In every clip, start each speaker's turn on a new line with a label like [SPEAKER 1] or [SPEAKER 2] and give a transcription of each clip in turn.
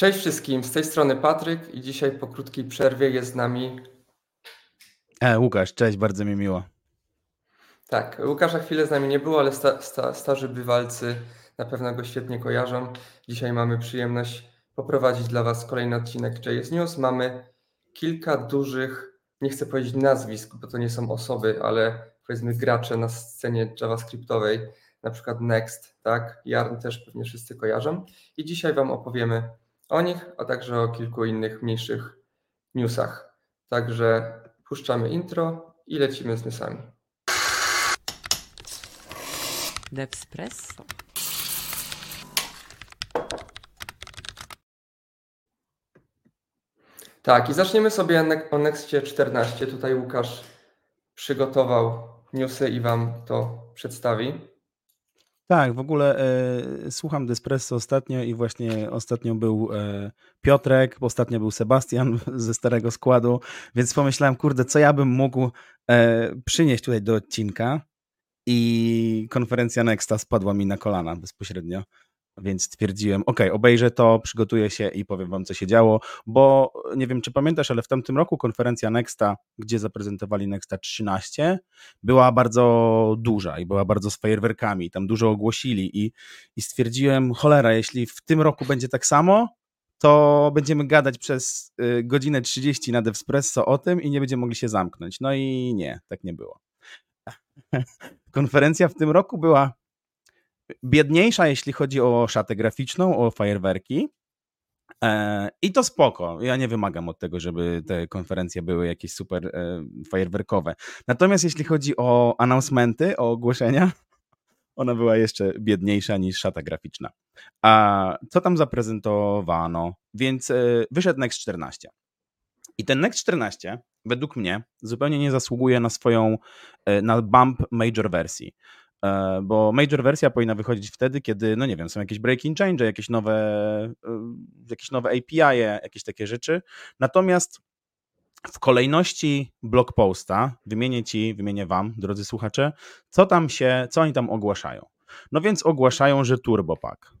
[SPEAKER 1] Cześć wszystkim, z tej strony Patryk i dzisiaj po krótkiej przerwie jest z nami.
[SPEAKER 2] E, Łukasz, cześć, bardzo mi miło.
[SPEAKER 1] Tak, Łukasza chwilę z nami nie było, ale sta, sta, starzy bywalcy na pewno go świetnie kojarzą. Dzisiaj mamy przyjemność poprowadzić dla Was kolejny odcinek JS News. Mamy kilka dużych, nie chcę powiedzieć nazwisk, bo to nie są osoby, ale powiedzmy gracze na scenie JavaScriptowej, na przykład Next, tak? Jarn też pewnie wszyscy kojarzą. I dzisiaj Wam opowiemy o nich, a także o kilku innych mniejszych newsach. Także puszczamy intro i lecimy z newsami.
[SPEAKER 3] Devspresso.
[SPEAKER 1] Tak, i zaczniemy sobie o Nextie 14. Tutaj Łukasz przygotował newsy i Wam to przedstawi.
[SPEAKER 2] Tak, w ogóle e, słucham Despresso ostatnio i właśnie ostatnio był e, Piotrek, ostatnio był Sebastian ze starego składu, więc pomyślałem, kurde, co ja bym mógł e, przynieść tutaj do odcinka i konferencja Nexta spadła mi na kolana bezpośrednio. Więc stwierdziłem, ok, obejrzę to, przygotuję się i powiem wam, co się działo, bo nie wiem, czy pamiętasz, ale w tamtym roku konferencja Nexta, gdzie zaprezentowali Nexta 13, była bardzo duża i była bardzo z fajerwerkami, tam dużo ogłosili i, i stwierdziłem, cholera, jeśli w tym roku będzie tak samo, to będziemy gadać przez y, godzinę 30 na Devspresso o tym i nie będziemy mogli się zamknąć. No i nie, tak nie było. Konferencja w tym roku była biedniejsza, jeśli chodzi o szatę graficzną, o fajerwerki. E, I to spoko. Ja nie wymagam od tego, żeby te konferencje były jakieś super e, fajerwerkowe. Natomiast jeśli chodzi o announcementy, o ogłoszenia, ona była jeszcze biedniejsza niż szata graficzna. A co tam zaprezentowano? Więc e, wyszedł Next 14. I ten Next 14 według mnie zupełnie nie zasługuje na swoją, na bump major wersji. E, bo major wersja powinna wychodzić wtedy, kiedy, no nie wiem, są jakieś breaking change, jakieś nowe, e, jakieś nowe API, jakieś takie rzeczy. Natomiast w kolejności blog posta wymienię ci, wymienię wam, drodzy słuchacze, co tam się, co oni tam ogłaszają. No więc ogłaszają, że TurboPack.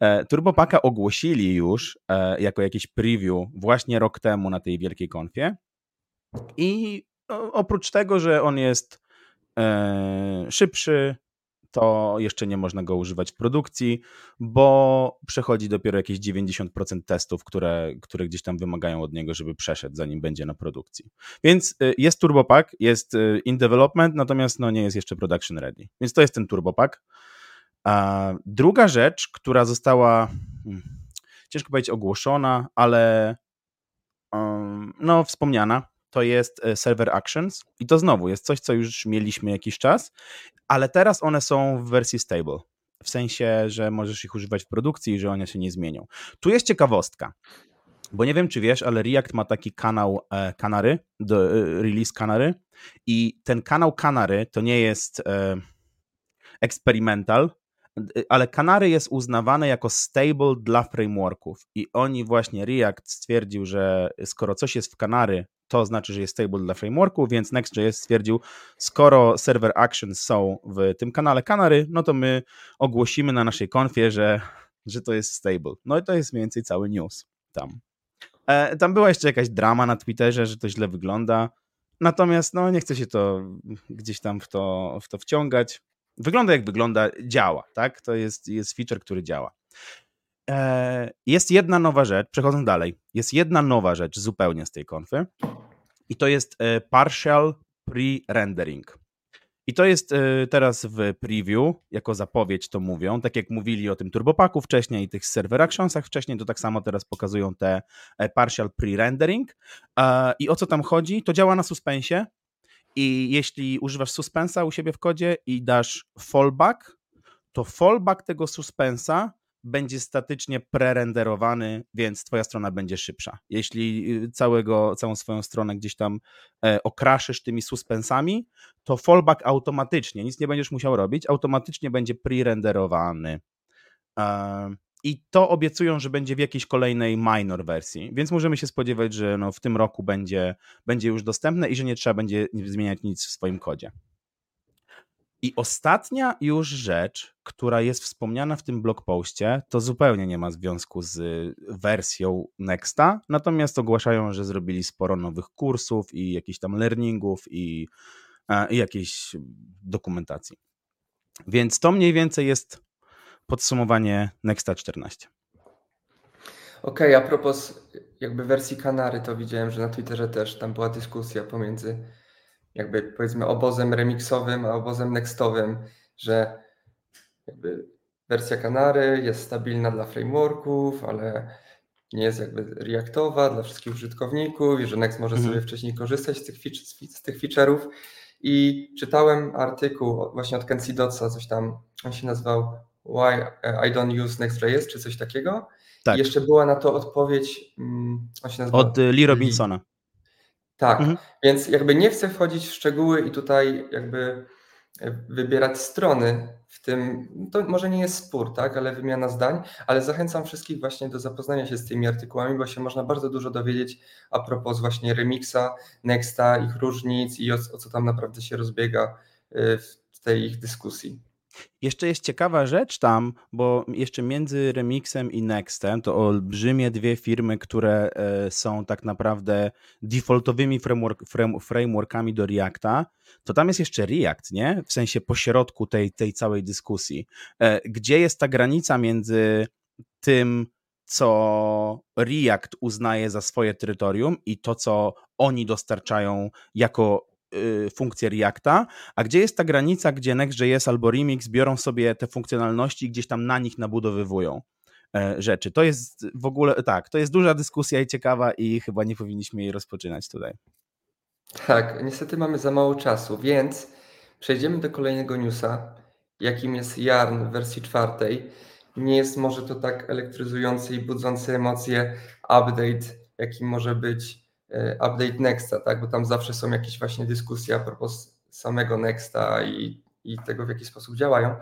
[SPEAKER 2] E, TurboPacka ogłosili już jako jakiś preview właśnie rok temu na tej wielkiej konfie. I oprócz tego, że on jest szybszy, to jeszcze nie można go używać w produkcji, bo przechodzi dopiero jakieś 90% testów, które, które gdzieś tam wymagają od niego, żeby przeszedł, zanim będzie na produkcji. Więc e, jest TurboPack, jest e, in development, natomiast no nie jest jeszcze production ready. Więc to jest ten TurboPack. A druga rzecz, która została, hmm, ciężko powiedzieć ogłoszona, ale no wspomniana, to jest e, server actions i to znowu jest coś, co już mieliśmy jakiś czas, ale teraz one są w wersji stable. W sensie, że możesz ich używać w produkcji i że one się nie zmienią. Tu jest ciekawostka, bo nie wiem, czy wiesz, ale React ma taki kanał e, Canary, do, e, release Canary i ten kanał Canary to nie jest e, experimental, ale Canary jest uznawane jako stable dla frameworków i oni właśnie React stwierdził, że skoro coś jest w Canary, to znaczy, że jest stable dla frameworku, więc Next.js stwierdził, skoro server actions są w tym kanale Canary, no to my ogłosimy na naszej konfie, że, że to jest stable. No i to jest mniej więcej cały news tam. E, tam była jeszcze jakaś drama na Twitterze, że to źle wygląda, natomiast no nie chce się to gdzieś tam w to, w to wciągać. Wygląda jak wygląda, działa, tak? To jest, jest feature, który działa. E, jest jedna nowa rzecz, przechodząc dalej, jest jedna nowa rzecz zupełnie z tej konfy i to jest e, partial pre-rendering. I to jest e, teraz w preview, jako zapowiedź to mówią, tak jak mówili o tym turbopaku wcześniej i tych server actionsach wcześniej, to tak samo teraz pokazują te partial pre-rendering. I o co tam chodzi? To działa na suspensie i jeśli używasz suspensa u siebie w kodzie i dasz fallback, to fallback tego suspensa będzie statycznie prerenderowany, więc twoja strona będzie szybsza. Jeśli y, całego, całą swoją stronę gdzieś tam e, okraszysz tymi suspensami, to fallback automatycznie, nic nie będziesz musiał robić, automatycznie będzie prerenderowany. I to obiecują, że będzie w jakiejś kolejnej minor wersji, więc możemy się spodziewać, że no w tym roku będzie, będzie już dostępne i że nie trzeba będzie zmieniać nic w swoim kodzie. I ostatnia już rzecz, która jest wspomniana w tym blogpoście, to zupełnie nie ma związku z wersją Nexta, natomiast ogłaszają, że zrobili sporo nowych kursów i jakichś tam learningów i, i jakiejś dokumentacji. Więc to mniej więcej jest podsumowanie Nexta 14.
[SPEAKER 1] Okej, okay, a propos jakby wersji Kanary, to widziałem, że na Twitterze też tam była dyskusja pomiędzy jakby powiedzmy obozem remixowym, a obozem nextowym, że jakby wersja Kanary jest stabilna dla frameworków, ale nie jest jakby reaktowa dla wszystkich użytkowników i że Next może mhm. sobie wcześniej korzystać z tych, z tych feature'ów. I czytałem artykuł właśnie od Kenzie Dotsa, coś tam, on się nazywał Why I don't use Next.js, czy coś takiego. Tak. I jeszcze była na to odpowiedź, mm, on się nazywa...
[SPEAKER 2] Od Lee Robinsona.
[SPEAKER 1] Tak, mhm. więc jakby nie chcę wchodzić w szczegóły i tutaj jakby e, wybierać strony w tym, to może nie jest spór, tak, ale wymiana zdań, ale zachęcam wszystkich właśnie do zapoznania się z tymi artykułami, bo się można bardzo dużo dowiedzieć a propos właśnie remixa, Nexta, ich różnic i o, o co tam naprawdę się rozbiega e, w tej ich dyskusji.
[SPEAKER 2] Jeszcze jest ciekawa rzecz tam, bo jeszcze między Remixem i Nextem to olbrzymie dwie firmy, które e, są tak naprawdę defaultowymi framework, frameworkami do Reacta, to tam jest jeszcze React, nie? W sensie pośrodku tej, tej całej dyskusji. E, gdzie jest ta granica między tym, co React uznaje za swoje terytorium i to, co oni dostarczają jako Y, funkcje Reacta, a gdzie jest ta granica, gdzie Next.js albo Remix biorą sobie te funkcjonalności i gdzieś tam na nich nabudowywują e, rzeczy. To jest w ogóle, tak, to jest duża dyskusja i ciekawa i chyba nie powinniśmy jej rozpoczynać tutaj.
[SPEAKER 1] Tak, niestety mamy za mało czasu, więc przejdziemy do kolejnego newsa, jakim jest Yarn w wersji czwartej. Nie jest może to tak elektryzujący i budzący emocje update, jakim może być update Nexta, tak? Bo tam zawsze są jakieś właśnie dyskusje a propos samego Nexta i, i tego, w jaki sposób działają.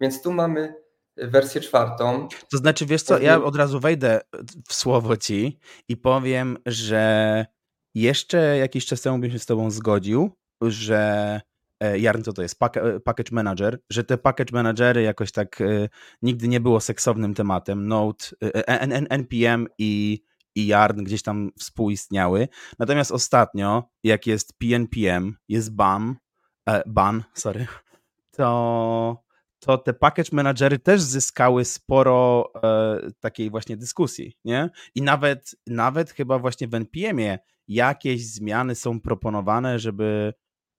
[SPEAKER 1] Więc tu mamy wersję czwartą.
[SPEAKER 2] To znaczy, wiesz co, ja od razu wejdę w słowo ci i powiem, że jeszcze jakiś czas temu bym się z tobą zgodził, że e, Jarn, co to jest? Package Manager, że te package managery jakoś tak e, nigdy nie było seksownym tematem. Node, NPM i i Yarn gdzieś tam współistniały. Natomiast ostatnio, jak jest PNPM, jest BAM, e, BAN, sorry, to, to te package managery też zyskały sporo e, takiej właśnie dyskusji, nie? I nawet, nawet chyba właśnie w NPM-ie jakieś zmiany są proponowane, żeby,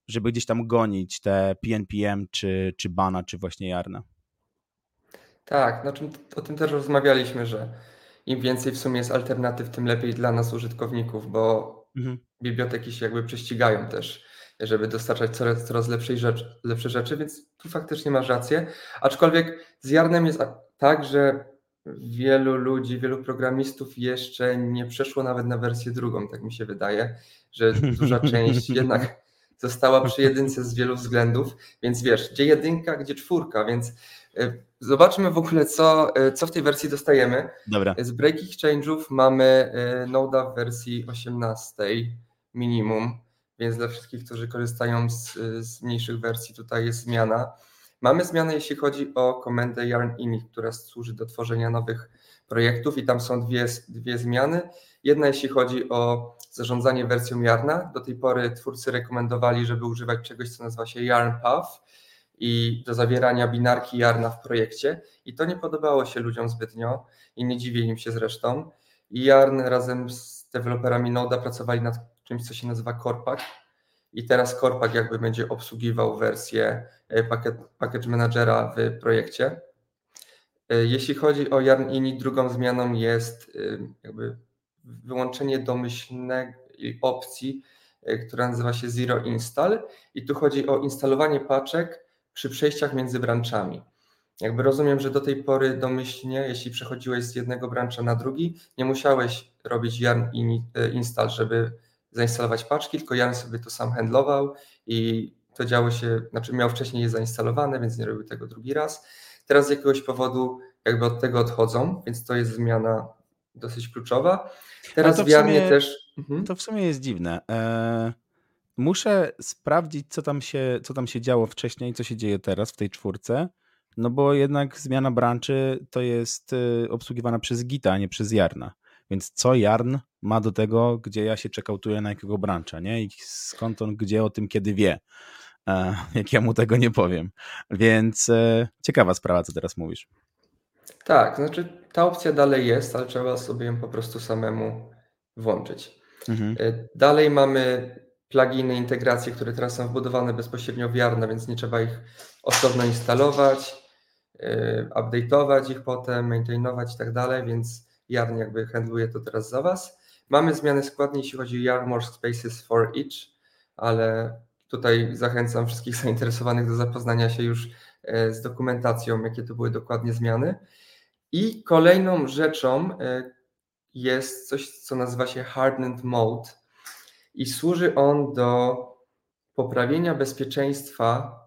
[SPEAKER 2] żeby gdzieś tam gonić te PNPM, czy, czy Bana, czy właśnie Jarna.
[SPEAKER 1] Tak, znaczy o tym też rozmawialiśmy, że im więcej w sumie jest alternatyw, tym lepiej dla nas użytkowników, bo mhm. biblioteki się jakby prześcigają też, żeby dostarczać coraz, coraz lepszej rzecz, lepsze rzeczy, więc tu faktycznie masz rację. Aczkolwiek z Jarnem jest tak, że wielu ludzi, wielu programistów jeszcze nie przeszło nawet na wersję drugą, tak mi się wydaje, że duża część jednak została przy jedynce z wielu względów, więc wiesz, gdzie jedynka, gdzie czwórka, więc E, zobaczmy w ogóle, co, e, co w tej wersji dostajemy.
[SPEAKER 2] Dobra.
[SPEAKER 1] Z Break Exchange'ów mamy e, Noda w wersji 18 minimum, więc dla wszystkich, którzy korzystają z, z mniejszych wersji, tutaj jest zmiana. Mamy zmianę, jeśli chodzi o komendę yarn init, która służy do tworzenia nowych projektów i tam są dwie, dwie zmiany. Jedna, jeśli chodzi o zarządzanie wersją Yarna. Do tej pory twórcy rekomendowali, żeby używać czegoś, co nazywa się Yarn Path i do zawierania binarki Jarna w projekcie i to nie podobało się ludziom zbytnio i nie dziwię im się zresztą. I Jarn razem z deweloperami Noda pracowali nad czymś, co się nazywa Corpack i teraz Corpack jakby będzie obsługiwał wersję e, packet, package managera w projekcie. E, jeśli chodzi o Yarn Init, drugą zmianą jest e, jakby wyłączenie domyślnej opcji, która nazywa się Zero Install i tu chodzi o instalowanie paczek przy przejściach między branczami. Jakby rozumiem, że do tej pory domyślnie, jeśli przechodziłeś z jednego brancha na drugi, nie musiałeś robić yarn e, install, żeby zainstalować paczki, tylko yarn sobie to sam handlował i to działo się, znaczy miał wcześniej je zainstalowane, więc nie robił tego drugi raz. Teraz z jakiegoś powodu jakby od tego odchodzą, więc to jest zmiana dosyć kluczowa. Teraz w sumie, też.
[SPEAKER 2] Mhm. To w sumie jest dziwne. Eee muszę sprawdzić, co tam, się, co tam się działo wcześniej, co się dzieje teraz w tej czwórce, no bo jednak zmiana branży to jest y, obsługiwana przez Gita, a nie przez Jarna. Więc co Jarn ma do tego, gdzie ja się czekautuję na jakiego brancha, nie? I skąd on gdzie o tym kiedy wie, e, jak ja mu tego nie powiem. Więc e, ciekawa sprawa, co teraz mówisz.
[SPEAKER 1] Tak, znaczy ta opcja dalej jest, ale trzeba sobie ją po prostu samemu włączyć. Mhm. E, dalej mamy pluginy, integracje, które teraz są wbudowane bezpośrednio w Jarna, więc nie trzeba ich osobno instalować, update'ować ich potem, maintainować i tak dalej, więc Jarn jakby handluje to teraz za Was. Mamy zmiany składni, jeśli chodzi o Yarn Workspaces for Each, ale tutaj zachęcam wszystkich zainteresowanych do zapoznania się już e, z dokumentacją, jakie to były dokładnie zmiany. I kolejną rzeczą e, jest coś, co nazywa się Hardened Mode i służy on do poprawienia bezpieczeństwa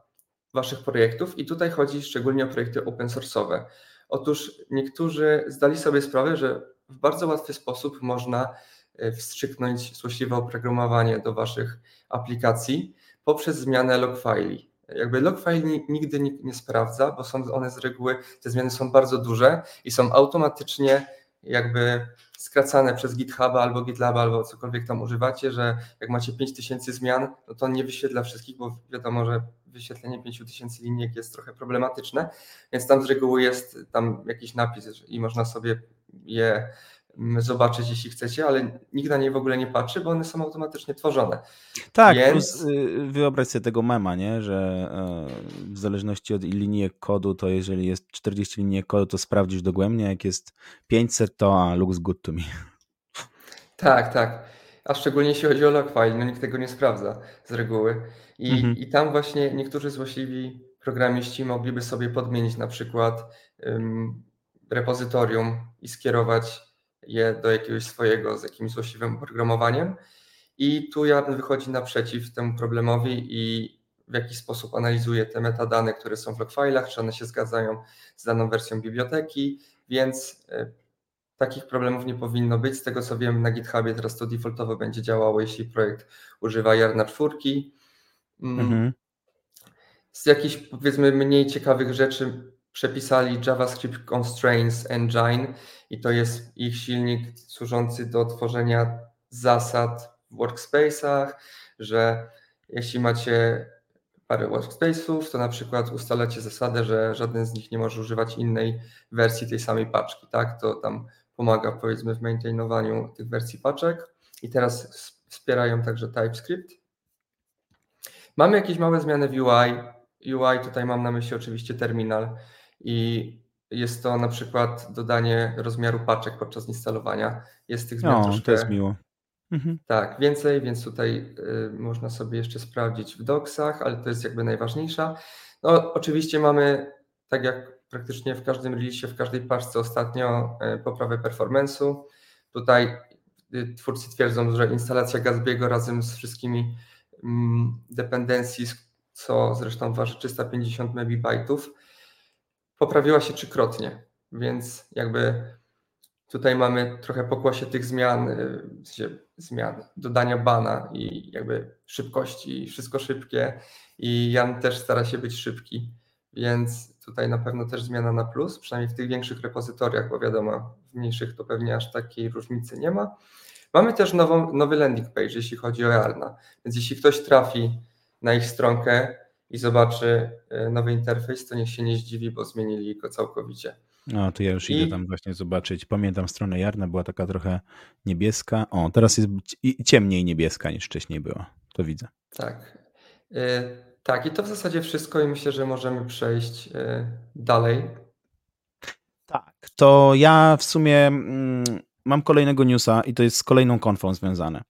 [SPEAKER 1] Waszych projektów i tutaj chodzi szczególnie o projekty open source'owe. Otóż niektórzy zdali sobie sprawę, że w bardzo łatwy sposób można e, wstrzyknąć złośliwe oprogramowanie do Waszych aplikacji poprzez zmianę log file. Jakby log file nigdy nikt nie sprawdza, bo są one z reguły, te zmiany są bardzo duże i są automatycznie jakby skracane przez GitHuba albo GitLaba albo cokolwiek tam używacie, że jak macie 5000 zmian, no to on nie wyświetla wszystkich, bo wiadomo, że wyświetlenie 5000 linijek jest trochę problematyczne, więc tam z reguły jest tam jakiś napis i można sobie je zobaczyć, jeśli chcecie, ale nikt na nie w ogóle nie patrzy, bo one są automatycznie tworzone.
[SPEAKER 2] Tak, Więc... plus y, wyobraź sobie tego mema, nie? że e, w zależności od linijek kodu, to jeżeli jest 40 linijek kodu, to sprawdzisz dogłębnie, jak jest 500, to a, looks good to me.
[SPEAKER 1] Tak, tak. A szczególnie jeśli chodzi o logfile, no nikt tego nie sprawdza z reguły. I, mhm. i tam właśnie niektórzy złośliwi programiści mogliby sobie podmienić na przykład um, repozytorium i skierować je do jakiegoś swojego z jakimś złośliwym oprogramowaniem. I tu Jarn wychodzi naprzeciw temu problemowi i w jakiś sposób analizuje te metadane, które są w logfile'ach, czy one się zgadzają z daną wersją biblioteki, więc e, takich problemów nie powinno być. Z tego co wiem, na GitHubie teraz to defaultowo będzie działało, jeśli projekt używa Jarna czwórki. Mm. Mhm. Z jakichś powiedzmy mniej ciekawych rzeczy przepisali JavaScript Constraints Engine i to jest ich silnik służący do tworzenia zasad w workspace'ach, że jeśli macie parę workspace'ów, to na przykład ustalacie zasadę, że żaden z nich nie może używać innej wersji tej samej paczki, tak? To tam pomaga powiedzmy w maintainowaniu tych wersji paczek i teraz wspierają także TypeScript. Mamy jakieś małe zmiany w UI. UI tutaj mam na myśli oczywiście terminal i jest to na przykład dodanie rozmiaru paczek podczas instalowania. Jest tych zmian
[SPEAKER 2] no, troszkę... to jest miło.
[SPEAKER 1] Mhm. Tak, więcej, więc tutaj y, można sobie jeszcze sprawdzić w doksach, ale to jest jakby najważniejsza. No, oczywiście mamy, tak jak praktycznie w każdym release, w każdej paczce ostatnio y, poprawę performance'u. Tutaj y, twórcy twierdzą, że instalacja Gatsby'ego razem z wszystkimi mm, dependencies, co zresztą waży 350 MB, poprawiła się trzykrotnie, więc jakby tutaj mamy trochę pokłosie tych zmian, y, zmian, dodania bana i jakby szybkości, wszystko szybkie i Jan też stara się być szybki, więc tutaj na pewno też zmiana na plus, przynajmniej w tych większych repozytoriach, bo wiadomo, w mniejszych to pewnie aż takiej różnicy nie ma. Mamy też nową, nowy landing page, jeśli chodzi o Jarna, więc jeśli ktoś trafi na ich stronkę, i zobaczy e, nowy interfejs, to niech się nie zdziwi, bo zmienili go całkowicie.
[SPEAKER 2] No, to ja już I... idę tam właśnie zobaczyć. Pamiętam stronę Jarna, była taka trochę niebieska. O, teraz jest ciemniej niebieska niż wcześniej była. To widzę.
[SPEAKER 1] Tak. Yy, tak, i to w zasadzie wszystko i myślę, że możemy przejść yy, dalej.
[SPEAKER 2] Tak, to ja w sumie mm, mam kolejnego newsa i to jest z kolejną konfą związane.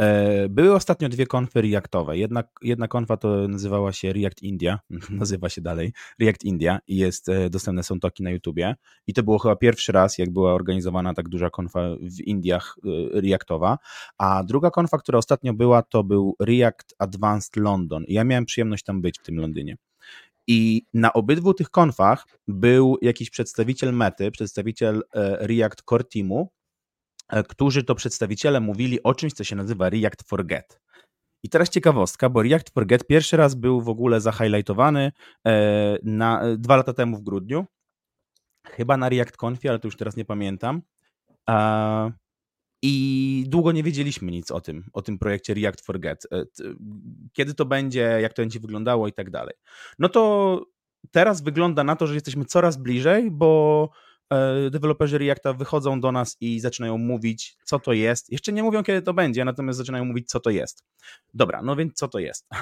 [SPEAKER 2] E, były ostatnio dwie konfy Reactowe. Jedna, jedna konfa to nazywała się React India, nazywa się dalej React India i jest e, dostępne są toki na YouTubie. I to było chyba pierwszy raz, jak była organizowana tak duża konfa w Indiach e, Reactowa. A druga konfa, która ostatnio była, to był React Advanced London. I ja miałem przyjemność tam być w tym Londynie. I na obydwu tych konfach był jakiś przedstawiciel Mety, przedstawiciel React Core Teamu, którzy to przedstawiciele mówili o czymś, co się nazywa React Forget. I teraz ciekawostka, bo React for Get pierwszy raz był w ogóle zahighlightowany e, na, dwa lata temu w grudniu. Chyba na React Confie, ale to już teraz nie pamiętam. I długo nie wiedzieliśmy nic o tym, o tym projekcie React for Get. E, kiedy to będzie, jak to będzie wyglądało i tak dalej. No to teraz wygląda na to, że jesteśmy coraz bliżej, bo e, deweloperzy Reacta wychodzą do nas i zaczynają mówić, co to jest. Jeszcze nie mówią, kiedy to będzie, natomiast zaczynają mówić, co to jest. Dobra, no więc co to jest?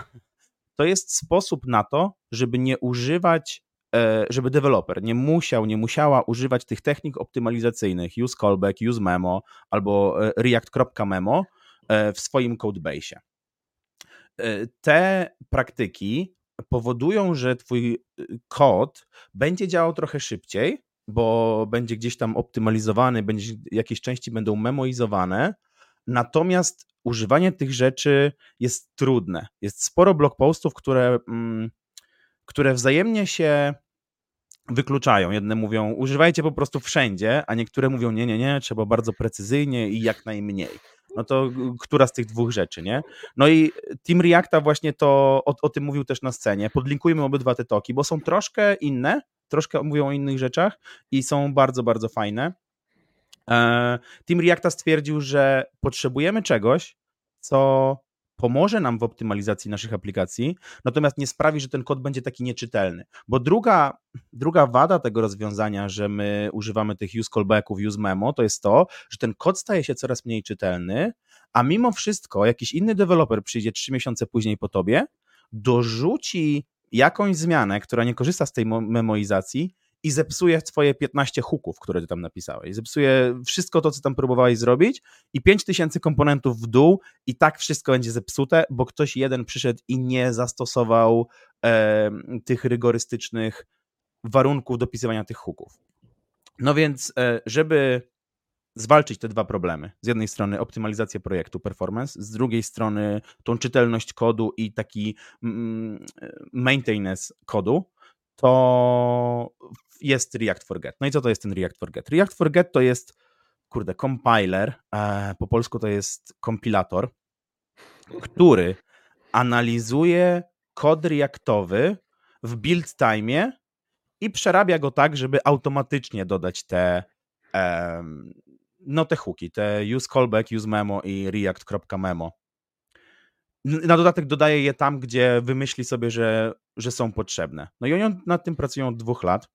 [SPEAKER 2] To jest sposób na to, żeby nie używać E, żeby deweloper nie musiał, nie musiała używać tych technik optymalizacyjnych use callback, use memo albo e, react.memo e, w swoim codebase. Te praktyki powodują, że twój kod będzie działał trochę szybciej, bo będzie gdzieś tam optymalizowany, będzie, jakieś części będą memoizowane, natomiast używanie tych rzeczy jest trudne. Jest sporo blogpostów, które, mm, które wzajemnie się wykluczają. Jedne mówią, używajcie po prostu wszędzie, a niektóre mówią, nie, nie, nie, trzeba bardzo precyzyjnie i jak najmniej. No to która z tych dwóch rzeczy, nie? No i Team Reacta właśnie to o, o tym mówił też na scenie. Podlinkujmy obydwa te toki, bo są troszkę inne, troszkę mówią o innych rzeczach i są bardzo, bardzo fajne. E, Team Reacta stwierdził, że potrzebujemy czegoś, co pomoże nam w optymalizacji naszych aplikacji, natomiast nie sprawi, że ten kod będzie taki nieczytelny. Bo druga, druga wada tego rozwiązania, że my używamy tych use callbacków, use memo, to jest to, że ten kod staje się coraz mniej czytelny, a mimo wszystko jakiś inny deweloper przyjdzie trzy miesiące później po tobie, dorzuci jakąś zmianę, która nie korzysta z tej memoizacji i zepsuje twoje 15 hooków, które ty tam napisałeś. Zepsuje wszystko to, co tam próbowałeś zrobić i 5000 komponentów w dół i tak wszystko będzie zepsute, bo ktoś jeden przyszedł i nie zastosował e, tych rygorystycznych warunków dopisywania tych hooków. No więc, e, żeby zwalczyć te dwa problemy. Z jednej strony optymalizację projektu, performance, z drugiej strony tą czytelność kodu i taki mm, maintenance kodu, to jest React for Get. No i co to jest ten React for Get? React for Get to jest, kurde, compiler, e, po polsku to jest kompilator, który analizuje kod reaktowy w build time i przerabia go tak, żeby automatycznie dodać te no te hooki, te use callback, use memo i react.memo. Na dodatek dodaje je tam, gdzie wymyśli sobie, że, że są potrzebne. No i oni nad tym pracują od dwóch lat.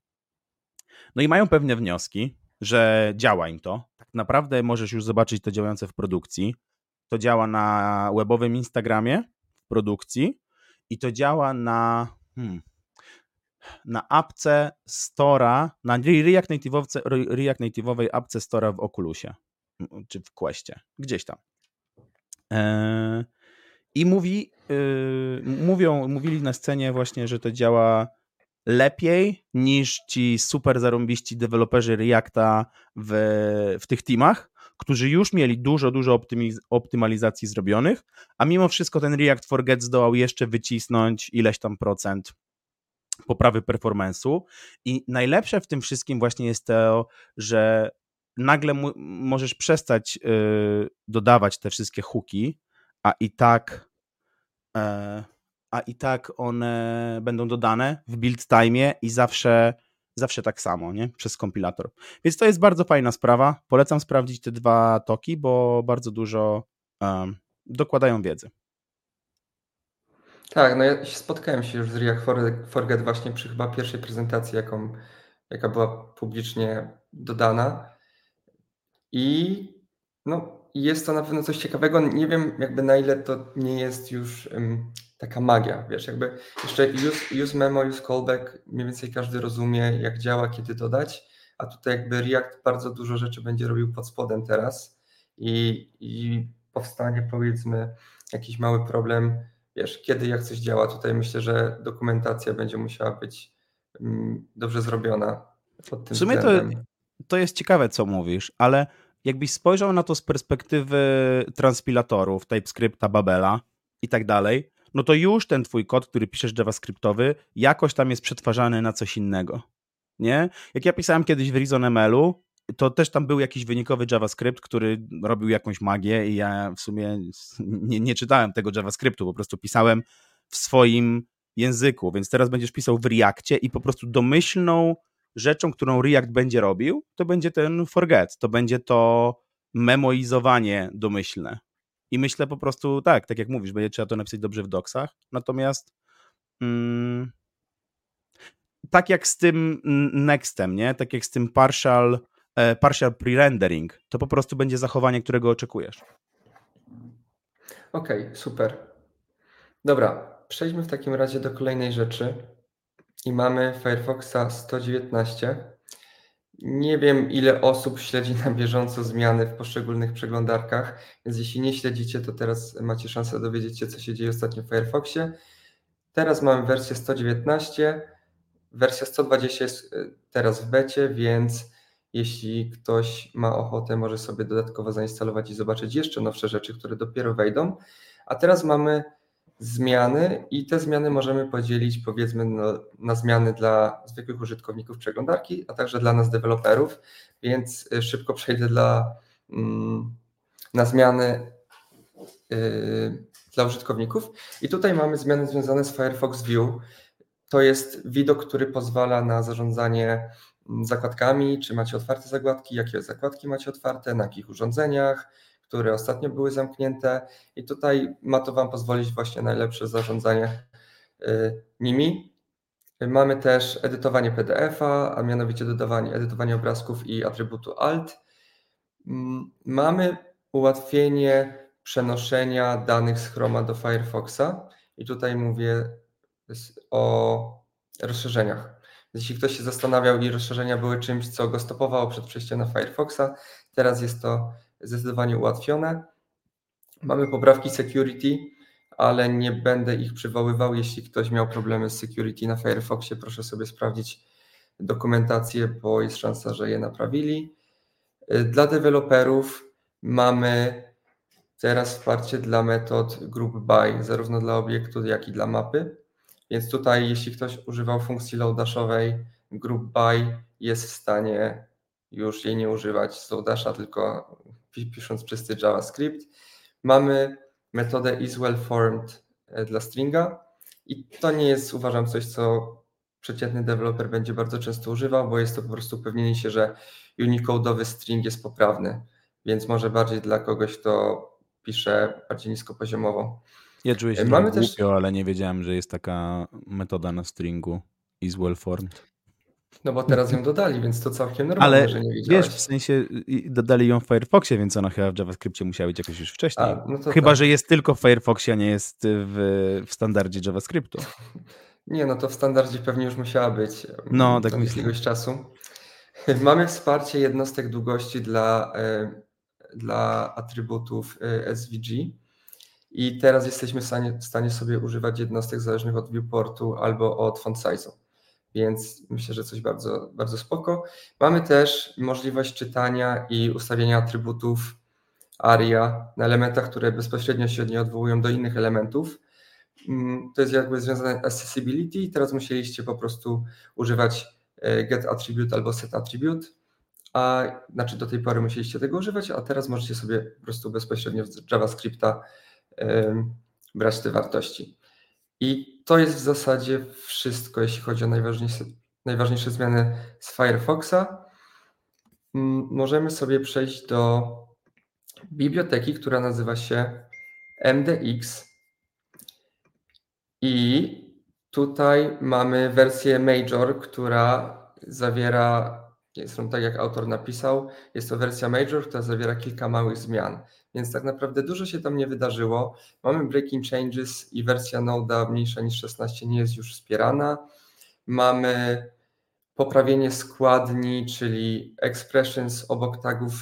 [SPEAKER 2] No i mają pewne wnioski, że działa im to. Tak naprawdę możesz już zobaczyć to działające w produkcji. To działa na webowym Instagramie w produkcji i to działa na hmm, na apce Stora, na React, Native'owce, React Native'owej apce Stora w Oculusie czy w Questie, gdzieś tam. Eee, I mówi, yy, mówią, mówili na scenie właśnie, że to działa lepiej niż ci super zarąbiści deweloperzy Reacta w, w tych teamach, którzy już mieli dużo, dużo optymiz- optymalizacji zrobionych, a mimo wszystko ten React for Get zdołał jeszcze wycisnąć ileś tam procent poprawy performance'u. I najlepsze w tym wszystkim właśnie jest to, że nagle możesz przestać yy, dodawać te wszystkie hooki, a i tak yy, a i tak one będą dodane w build time i zawsze, zawsze tak samo, nie? Przez kompilator. Więc to jest bardzo fajna sprawa. Polecam sprawdzić te dwa toki, bo bardzo dużo um, dokładają wiedzy.
[SPEAKER 1] Tak, no ja spotkałem się już z React Forget właśnie przy chyba pierwszej prezentacji, jaką, jaka była publicznie dodana. I no, jest to na pewno coś ciekawego. Nie wiem, jakby na ile to nie jest już um, taka magia, wiesz, jakby jeszcze use, use memo, use callback, mniej więcej każdy rozumie, jak działa, kiedy dodać, a tutaj jakby React bardzo dużo rzeczy będzie robił pod spodem teraz i, i powstanie powiedzmy jakiś mały problem, wiesz, kiedy jak coś działa. Tutaj myślę, że dokumentacja będzie musiała być um, dobrze zrobiona pod tym
[SPEAKER 2] W sumie to, to jest ciekawe, co mówisz, ale jakbyś spojrzał na to z perspektywy transpilatorów, TypeScripta, Babela i tak dalej, no to już ten twój kod, który piszesz JavaScriptowy, jakoś tam jest przetwarzany na coś innego. Nie? Jak ja pisałem kiedyś w ReasonML-u, to też tam był jakiś wynikowy JavaScript, który robił jakąś magię i ja w sumie nie, nie czytałem tego JavaScriptu, po prostu pisałem w swoim języku, więc teraz będziesz pisał w Reactie i po prostu domyślną rzeczą, którą React będzie robił, to będzie ten forget, to będzie to memoizowanie domyślne. I myślę po prostu tak, tak jak mówisz, będzie trzeba to napisać dobrze w doksach, natomiast mm, tak jak z tym nextem, nie? Tak jak z tym partial, e, partial pre-rendering, to po prostu będzie zachowanie, którego oczekujesz.
[SPEAKER 1] Okej, okay, super. Dobra, przejdźmy w takim razie do kolejnej rzeczy. I mamy Firefoxa 119. Nie wiem, ile osób śledzi na bieżąco zmiany w poszczególnych przeglądarkach, więc jeśli nie śledzicie, to teraz macie szansę dowiedzieć się, co się dzieje ostatnio w Firefoxie. Teraz mamy wersję 119. Wersja 120 jest y, teraz w becie, więc jeśli ktoś ma ochotę, może sobie dodatkowo zainstalować i zobaczyć jeszcze nowsze rzeczy, które dopiero wejdą. A teraz mamy zmiany i te zmiany możemy podzielić powiedzmy na, na, zmiany dla zwykłych użytkowników przeglądarki, a także dla nas deweloperów, więc y, szybko przejdę dla, mm, na zmiany yy, dla użytkowników. I tutaj mamy zmiany związane z Firefox View. To jest widok, który pozwala na zarządzanie mm, zakładkami, czy macie otwarte zakładki, jakie zakładki macie otwarte, na jakich urządzeniach, które ostatnio były zamknięte i tutaj ma to Wam pozwolić właśnie na najlepsze zarządzanie y, nimi. Mamy też edytowanie PDF-a, a mianowicie dodawanie, edytowanie obrazków i atrybutu alt. Mm, mamy ułatwienie przenoszenia danych z Chroma do Firefoxa i tutaj mówię o rozszerzeniach. Jeśli ktoś się zastanawiał i rozszerzenia były czymś, co go stopowało przed przejściem na Firefoxa, teraz jest to zdecydowanie ułatwione. Mamy poprawki security, ale nie będę ich przywoływał. Jeśli ktoś miał problemy z security na Firefoxie, proszę sobie sprawdzić dokumentację, bo jest szansa, że je naprawili. Dla deweloperów mamy teraz wsparcie dla metod group by, zarówno dla obiektu, jak i dla mapy. Więc tutaj, jeśli ktoś używał funkcji loadashowej, group by jest w stanie już jej nie używać z loadasha, tylko pisząc czysty JavaScript. Mamy metodę isWellFormed e, dla stringa i to nie jest, uważam, coś, co przeciętny deweloper będzie bardzo często używał, bo jest to po prostu upewnienie się, że unicode'owy string jest poprawny, więc może bardziej dla kogoś, kto pisze bardziej niskopoziomowo.
[SPEAKER 2] Ja czuję się Mamy też... głupio, ale nie wiedziałem, że jest taka metoda na stringu isWellFormed.
[SPEAKER 1] No bo teraz ją dodali, więc to całkiem normalne, Ale że nie widziałeś.
[SPEAKER 2] wiesz, w sensie dodali ją w Firefoxie, więc ona chyba w JavaScriptie musiała być jakoś już wcześniej. A, no chyba, tak. że jest tylko w Firefoxie, a nie jest w, w standardzie JavaScriptu.
[SPEAKER 1] Nie, no to w standardzie pewnie już musiała być.
[SPEAKER 2] No, tak myślę.
[SPEAKER 1] jakiegoś czasu. Mamy wsparcie jednostek długości dla, e, dla atrybutów e, SVG. I teraz jesteśmy w stanie, w stanie sobie używać jednostek zależnych od viewportu albo od font size'u więc myślę, że coś bardzo, bardzo spoko. Mamy też możliwość czytania i ustawienia atrybutów ARIA na elementach, które bezpośrednio się nie odwołują do innych elementów. Mm, to jest jakby związane z accessibility. Teraz musieliście po prostu używać e, get attribute albo set attribute, a znaczy do tej pory musieliście tego używać, a teraz możecie sobie po prostu bezpośrednio z JavaScripta brać te wartości. I to jest w zasadzie wszystko, jeśli chodzi o najważniejsze, najważniejsze zmiany z Firefoxa. Mm, możemy sobie przejść do biblioteki, która nazywa się MDX. I tutaj mamy wersję Major, która zawiera, zresztą tak jak autor napisał, jest to wersja Major, która zawiera kilka małych zmian więc tak naprawdę dużo się tam nie wydarzyło. Mamy breaking changes i wersja Node'a mniejsza niż 16 nie jest już wspierana. Mamy poprawienie składni, czyli expressions obok tagów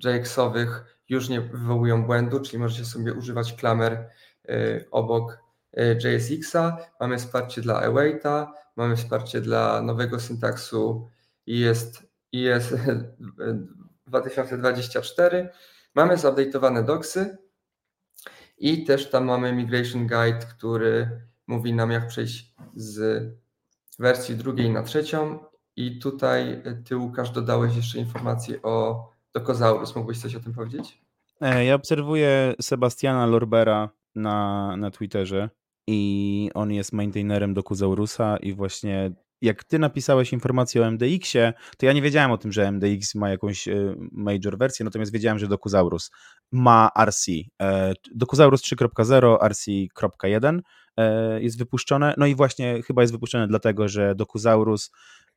[SPEAKER 1] y, JX-owych już nie wywołują błędu, czyli możecie sobie używać klamer y, obok y, JSX-a. Mamy wsparcie dla awaita, mamy wsparcie dla nowego syntaksu IS, IS 2024 Mamy zupdate'owane doksy i też tam mamy migration guide, który mówi nam jak przejść z wersji drugiej na trzecią I tutaj ty, Łukasz, dodałeś jeszcze informację o Dokozaurus. Mógłbyś coś o tym powiedzieć?
[SPEAKER 2] E, ja obserwuję Sebastiana Lorbera na, na Twitterze i on jest maintainerem Dokuzaurusa i właśnie jak ty napisałeś informację o MDX-ie, to ja nie wiedziałem o tym, że MDX ma jakąś e, major wersję, natomiast wiedziałem, że Dokuzaurus ma RC. E, Dokuzaurus 3.0, RC.1 jest wypuszczone, no i właśnie chyba jest wypuszczone dlatego, że Dokuzaurus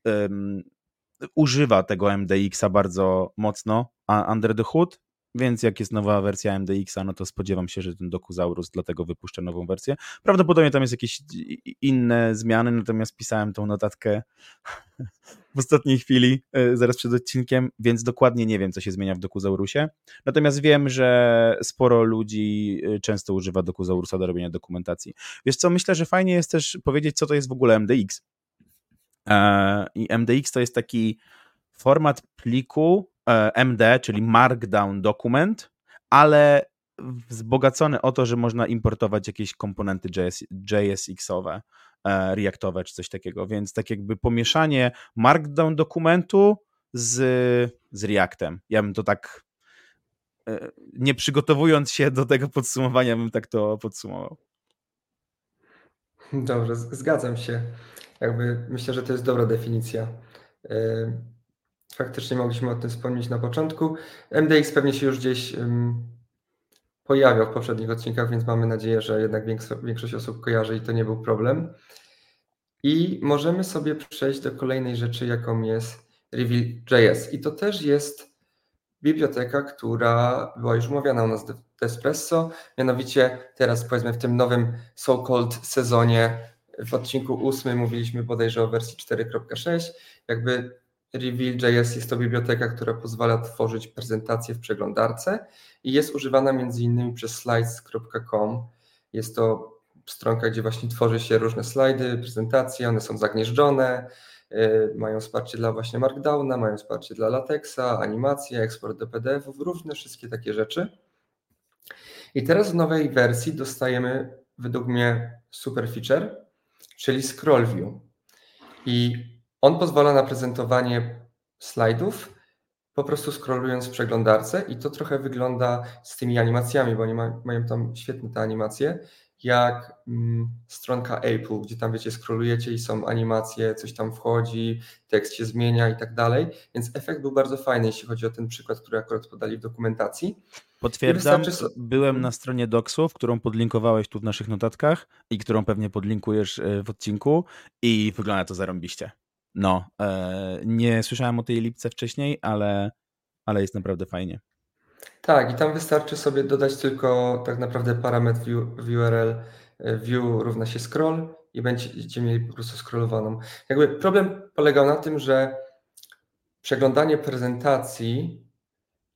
[SPEAKER 2] um, używa tego MDX-a bardzo mocno under the hood, więc jak jest nowa wersja MDX-a, no to spodziewam się, że ten Dokuzaurus dlatego wypuszcza nową wersję. Prawdopodobnie tam jest jakieś inne zmiany, natomiast pisałem tą notatkę w ostatniej chwili, e, zaraz przed odcinkiem, więc dokładnie nie wiem, co się zmienia w Dokuzaurusie. Natomiast wiem, że sporo ludzi e, często używa Dokuzaurusa do robienia dokumentacji. Wiesz co, myślę, że fajnie jest też powiedzieć, co to jest w ogóle MDX. E, I MDX to jest taki format pliku MD, czyli Markdown dokument, ale wzbogacony o to, że można importować jakieś komponenty JS, JSX-owe, e, Reactowe czy coś takiego, więc tak jakby pomieszanie Markdown dokumentu z, z Reactem. Ja bym to tak e, nie przygotowując się do tego podsumowania, bym tak to podsumował.
[SPEAKER 1] Dobrze, zgadzam się. Jakby myślę, że to jest dobra definicja faktycznie mogliśmy o tym wspomnieć na początku. MDX pewnie się już gdzieś pojawiał w poprzednich odcinkach, więc mamy nadzieję, że jednak większość osób kojarzy i to nie był problem. I możemy sobie przejść do kolejnej rzeczy, jaką jest Reveal.js. I to też jest biblioteka, która była już omawiana u nas w Espresso. Mianowicie teraz powiedzmy w tym nowym so-called sezonie w odcinku 8 mówiliśmy bodajże o wersji 4.6. Jakby Reveal.js jest to biblioteka, która pozwala tworzyć prezentacje w przeglądarce i jest używana innymi przez slides.com. Jest to stronka, gdzie właśnie tworzy się różne slajdy, prezentacje, one są zagnieżdżone, yy, mają wsparcie dla właśnie Markdowna, mają wsparcie dla latexa, animacje, eksport do PDF-ów, różne wszystkie takie rzeczy. I teraz w nowej wersji dostajemy według mnie super feature, czyli scroll view. I on pozwala na prezentowanie slajdów po prostu scrollując w przeglądarce i to trochę wygląda z tymi animacjami, bo oni ma, mają tam świetne te animacje, jak mm, stronka Apple, gdzie tam wiecie, scrollujecie i są animacje, coś tam wchodzi, tekst się zmienia i tak dalej, więc efekt był bardzo fajny, jeśli chodzi o ten przykład, który akurat podali w dokumentacji.
[SPEAKER 2] Potwierdzam, byłem na stronie Docsów, którą podlinkowałeś tu w naszych notatkach i którą pewnie podlinkujesz e, w odcinku i wygląda to zarąbiście. No, e, nie słyszałem o tej lipce wcześniej, ale, ale jest naprawdę fajnie.
[SPEAKER 1] Tak, i tam wystarczy sobie dodać tylko tak naprawdę parametr view, URL e, view równa się scroll i będziecie mieli po prostu scrollowaną. Jakby problem polegał na tym, że przeglądanie prezentacji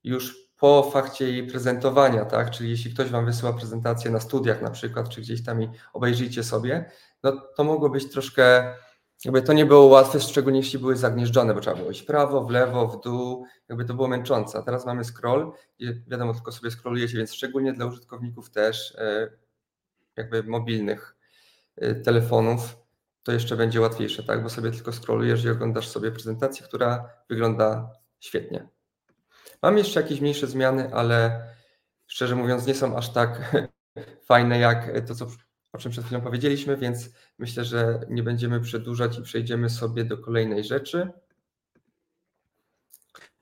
[SPEAKER 1] już po fakcie jej prezentowania, tak? Czyli jeśli ktoś Wam wysyła prezentację na studiach na przykład, czy gdzieś tam i obejrzyjcie sobie, no to mogło być troszkę jakby to nie było łatwe, szczególnie jeśli były zagnieżdżone, bo trzeba było iść w prawo, w lewo, w dół, jakby to było męczące. A teraz mamy scroll i wiadomo, tylko sobie scrollujecie, więc szczególnie dla użytkowników też e, jakby mobilnych e, telefonów to jeszcze będzie łatwiejsze, tak? Bo sobie tylko scrollujesz i oglądasz sobie prezentację, która wygląda świetnie. Mam jeszcze jakieś mniejsze zmiany, ale szczerze mówiąc nie są aż tak fajne jak to, co o czym przed chwilą powiedzieliśmy, więc myślę, że nie będziemy przedłużać i przejdziemy sobie do kolejnej rzeczy.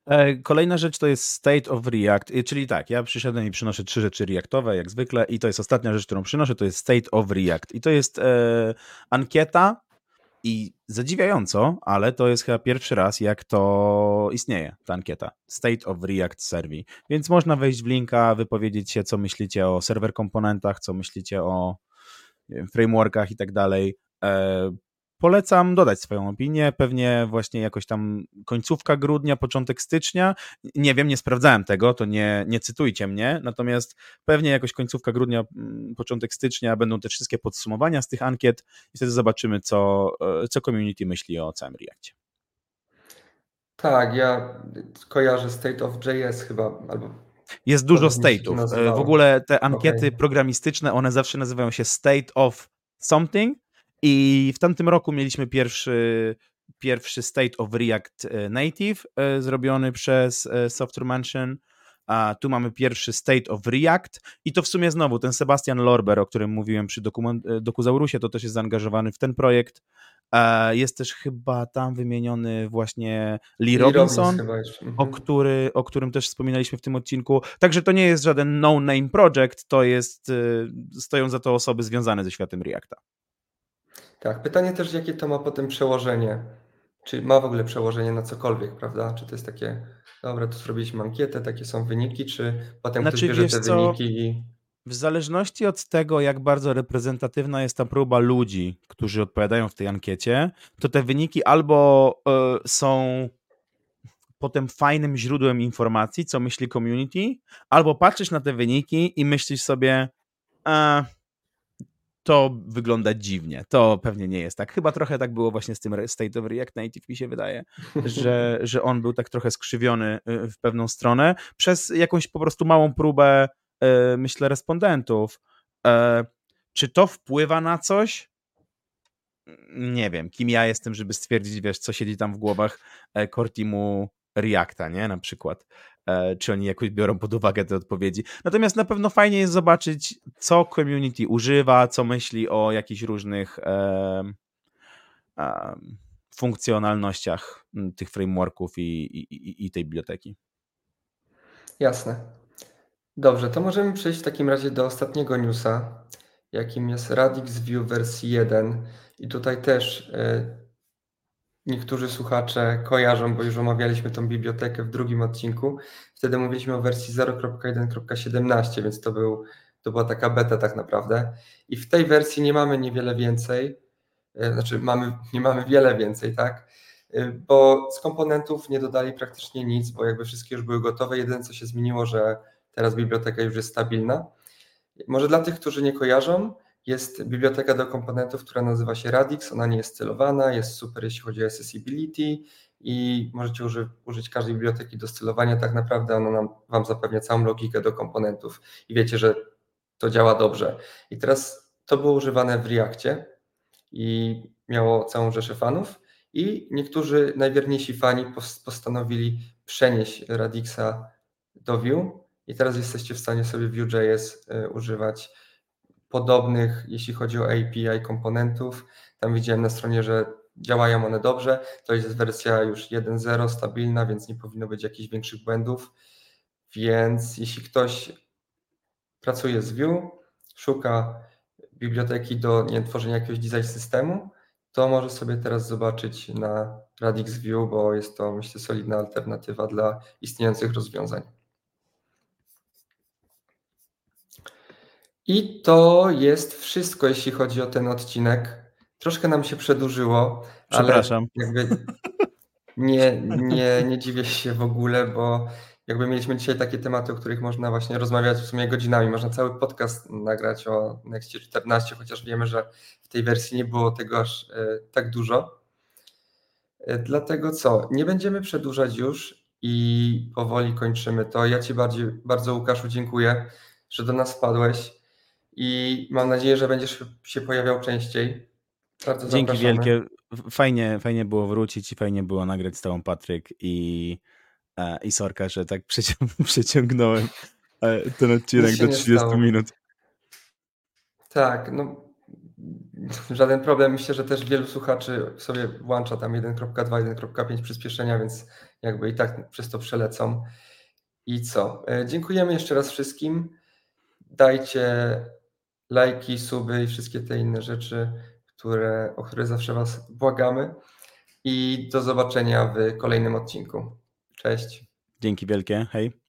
[SPEAKER 2] E, kolejna rzecz to jest State of React, czyli tak, ja przyszedłem i przynoszę trzy rzeczy reactowe, jak zwykle, i to jest ostatnia rzecz, którą przynoszę, to jest State of React. I to jest e, ankieta, i zadziwiająco, ale to jest chyba pierwszy raz, jak to istnieje, ta ankieta. State of React Survey. Więc można wejść w linka, wypowiedzieć się, co myślicie o serwer komponentach, co myślicie o frameworkach i tak dalej. E, polecam dodać swoją opinię, pewnie właśnie jakoś tam końcówka grudnia, początek stycznia, nie wiem, nie sprawdzałem tego, to nie, nie cytujcie mnie, natomiast pewnie jakoś końcówka grudnia, mm, początek stycznia będą te wszystkie podsumowania z tych ankiet i wtedy zobaczymy, co, e, co community myśli o całym Reakcie.
[SPEAKER 1] Tak, ja kojarzę State of JS chyba, albo
[SPEAKER 2] jest dużo state'ów. E, w ogóle te ankiety okay. programistyczne, one zawsze nazywają się state of something i w tamtym roku mieliśmy pierwszy, pierwszy State of React Native zrobiony przez Software Mansion, a tu mamy pierwszy State of React i to w sumie znowu ten Sebastian Lorber, o którym mówiłem przy Dokuzaurusie, to też jest zaangażowany w ten projekt. Jest też chyba tam wymieniony właśnie Lee, Lee Robinson, mhm. o, który, o którym też wspominaliśmy w tym odcinku. Także to nie jest żaden no-name project, to jest, y, stoją za to osoby związane ze światem Reacta.
[SPEAKER 1] Tak, pytanie też, jakie to ma potem przełożenie czy ma w ogóle przełożenie na cokolwiek, prawda? Czy to jest takie, dobra, tu zrobiliśmy ankietę, takie są wyniki, czy potem znaczy, ktoś bierze te co, wyniki i...
[SPEAKER 2] W zależności od tego, jak bardzo reprezentatywna jest ta próba ludzi, którzy odpowiadają w tej ankiecie, to te wyniki albo y, są potem fajnym źródłem informacji, co myśli community, albo patrzysz na te wyniki i myślisz sobie, e, to wygląda dziwnie. To pewnie nie jest tak. Chyba trochę tak było właśnie z tym State of React Native, mi się wydaje, że, że on był tak trochę skrzywiony y, w pewną stronę przez jakąś po prostu małą próbę, myślę, respondentów. E, czy to wpływa na coś? Nie wiem, kim ja jestem, żeby stwierdzić, wiesz, co siedzi tam w głowach e, core teamu Reacta, nie? Na przykład. E, czy oni jakoś biorą pod uwagę te odpowiedzi. Natomiast na pewno fajnie jest zobaczyć, co community używa, co myśli o jakichś różnych e, e, funkcjonalnościach tych frameworków i, i, i tej biblioteki.
[SPEAKER 1] Jasne. Dobrze, to możemy przejść w takim razie do ostatniego newsa, jakim jest Radix View wersji 1. I tutaj też niektórzy słuchacze kojarzą, bo już omawialiśmy tą bibliotekę w drugim odcinku. Wtedy mówiliśmy o wersji 0.1.17, więc to, był, to była taka beta tak naprawdę. I w tej wersji nie mamy niewiele więcej, e, znaczy mamy, nie mamy wiele więcej, tak? E, bo z komponentów nie dodali praktycznie nic, bo jakby wszystkie już były gotowe. Jedyne co się zmieniło, że teraz biblioteka już jest stabilna. Może dla tych, którzy nie kojarzą, jest biblioteka do komponentów, która nazywa się Radix. Ona nie jest celowana, jest super, jeśli chodzi o accessibility i możecie uży, użyć każdej biblioteki do stylowania. Tak naprawdę ona nam, Wam zapewnia całą logikę do komponentów i wiecie, że to działa dobrze. I teraz to było używane w Reakcie i miało całą rzeszę fanów i niektórzy najwierniejsi fani postanowili przenieść Radixa do Vue i teraz jesteście w stanie sobie Vue.js e, używać podobnych, jeśli chodzi o API komponentów. Tam widziałem na stronie, że działają one dobrze. To jest wersja już 1.0 stabilna, więc nie powinno być jakichś większych błędów. Więc jeśli ktoś pracuje z Vue, szuka biblioteki do nie, tworzenia jakiegoś design systemu, to może sobie teraz zobaczyć na Radix View, bo jest to myślę solidna alternatywa dla istniejących rozwiązań. I to jest wszystko, jeśli chodzi o ten odcinek. Troszkę nam się przedłużyło,
[SPEAKER 2] Przepraszam.
[SPEAKER 1] ale nie, nie, nie dziwię się w ogóle, bo jakby mieliśmy dzisiaj takie tematy, o których można właśnie rozmawiać w sumie godzinami. Można cały podcast nagrać o Nextie 14, chociaż wiemy, że w tej wersji nie było tego aż e, tak dużo. E, dlatego co, nie będziemy przedłużać już i powoli kończymy to. Ja Ci bardziej, bardzo Łukaszu dziękuję, że do nas wpadłeś i mam nadzieję, że będziesz się pojawiał częściej. Bardzo
[SPEAKER 2] Dzięki zapraszamy. wielkie. Fajnie, fajnie było wrócić i fajnie było nagrać z Tobą, Patryk i, e, i Sorka, że tak przeciągnąłem e, ten odcinek do 30 stało. minut.
[SPEAKER 1] Tak, no żaden problem. Myślę, że też wielu słuchaczy sobie włącza tam 1.2, 1.5 przyspieszenia, więc jakby i tak przez to przelecą. I co? E, dziękujemy jeszcze raz wszystkim. Dajcie lajki, suby i wszystkie te inne rzeczy, które, o które zawsze Was błagamy. I do zobaczenia w kolejnym odcinku. Cześć.
[SPEAKER 2] Dzięki wielkie. Hej.